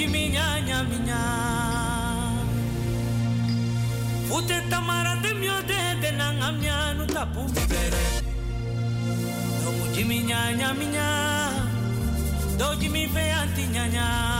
de minha, minha, minha. Fute tamara de mio de de nanga minha no tapu bere. Domo de minha, minha, minha. Do de mi feanti, minha, minha.